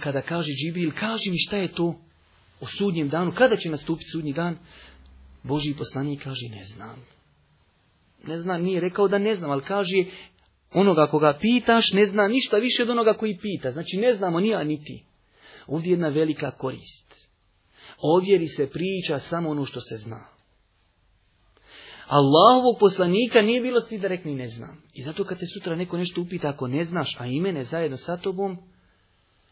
kada kaže Džibril, kaži mi šta je to o sudnjem danu, kada će nastupiti sudnji dan? Boži poslanik kaže, ne znam. Ne znam, nije rekao da ne znam, ali kaže, onoga koga pitaš ne zna ništa više od onoga koji pita. Znači ne znamo ni ja ni Ovdje je jedna velika korist. Ovdje Ovjeri se priča samo ono što se zna. Allahovog poslanika nije bilo sti da rekni ne znam. I zato kad te sutra neko nešto upita ako ne znaš, a imene zajedno sa tobom,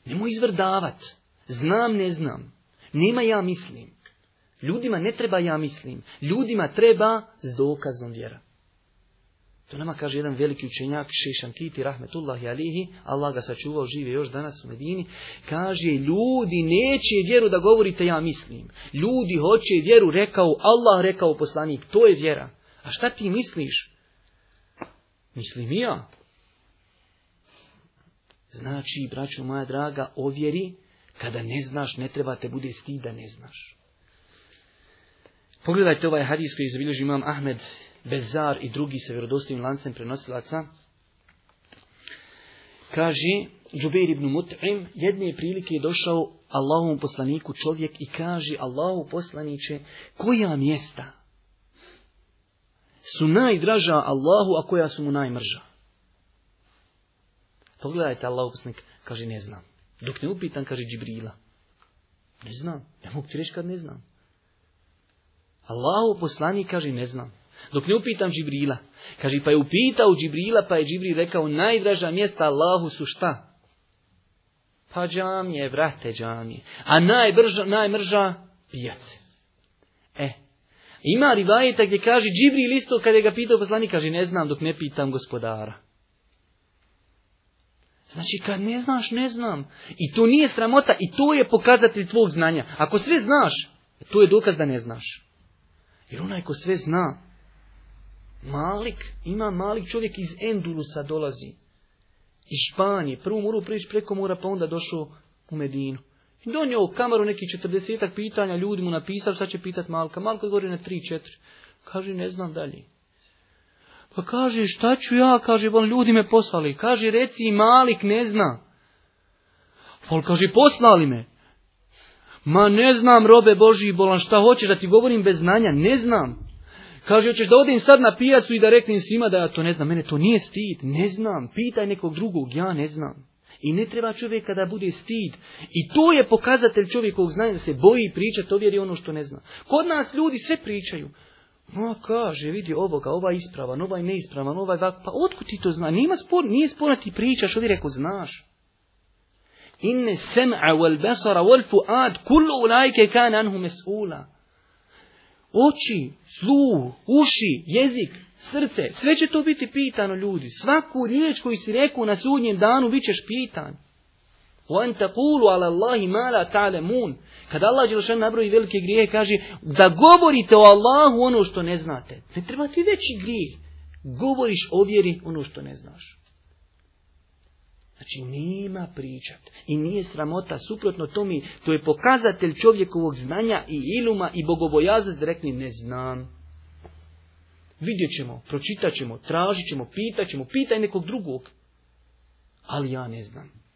Nemoj izvrdavat. Znam, ne znam. Nema ja mislim. Ljudima ne treba ja mislim. Ljudima treba s dokazom vjera. To nama kaže jedan veliki učenjak, Šešan Kiti, rahmetullahi alihi, Allah ga sačuvao, žive još danas u Medini, kaže, ljudi neće vjeru da govorite ja mislim. Ljudi hoće vjeru, rekao Allah, rekao poslanik, to je vjera. A šta ti misliš? Mislim i ja. Znači, braćo moja draga, ovjeri, kada ne znaš, ne treba te bude stid da ne znaš. Pogledajte ovaj hadis koji izbilježi imam Ahmed Bezar i drugi sa vjerodostojnim lancem prenosilaca. Kaže, Džubeir ibn Mut'im, jedne prilike je došao Allahom poslaniku čovjek i kaže, Allahu poslaniče koja mjesta su najdraža Allahu, a koja su mu najmrža? Pogledajte Allah uposnik, kaže ne znam. Dok ne upitam, kaže Džibrila. Ne znam, ne mogu ti reći kad ne znam. Allahu poslanik kaže ne znam. Dok ne upitam Džibrila. Kaže pa je upitao Džibrila pa je Džibril rekao najdraža mjesta Allahu su šta? Pa džamije, vrate džamije. A najbrža, najmrža pijace. E, ima rivajeta gdje kaže Džibril isto kada je ga pitao poslanik kaže ne znam dok ne pitam gospodara. Znači kad ne znaš, ne znam. I to nije sramota i to je pokazatelj tvog znanja. Ako sve znaš, to je dokaz da ne znaš. Jer onaj ko sve zna, malik, ima malik čovjek iz Endulusa dolazi. Iz Španije, prvo morao prijeći preko mora, pa onda došao u Medinu. I donio u kameru neki četrdesetak pitanja, ljudi mu napisali sad će pitat Malka. Malko odgovori na tri, četiri. Kaže, ne znam dalje. Pa kaže, šta ću ja, kaže, on ljudi me poslali. Kaže, reci Malik ne zna. Pa on kaže, poslali me. Ma ne znam, robe Boži i bolan, šta hoćeš da ti govorim bez znanja? Ne znam. Kaže, hoćeš da odim sad na pijacu i da reknem svima da ja to ne znam. Mene to nije stid, ne znam. Pitaj nekog drugog, ja ne znam. I ne treba čovjeka da bude stid. I to je pokazatelj čovjekovog znanja da se boji pričati, to vjeri ono što ne zna. Kod nas ljudi sve pričaju. No, kaže, vidi ovoga, ovaj ispravan, ovaj neispravan, ovaj vak, pa otkud ti to zna? Nima spor, nije sporno ti pričaš, ovdje rekao, znaš. Inne sem'a wal besara wal fu'ad, kullu ulajke kan anhu mes'ula. Oči, sluh, uši, jezik, srce, sve će to biti pitano ljudi. Svaku riječ koju si rekao na sudnjem danu, bit ćeš pitan. Kada Allah Đelšan nabroji velike grijehe, kaže da govorite o Allahu ono što ne znate. Ne treba ti veći grijeh. Govoriš o vjeri ono što ne znaš. Znači, nema pričat. I nije sramota. Suprotno tome, to je pokazatelj čovjekovog znanja i iluma i bogobojazac da rekli ne znam. Vidjet ćemo, pročitat ćemo, tražit ćemo, pitat ćemo, pitaj nekog drugog. Ali ja ne znam.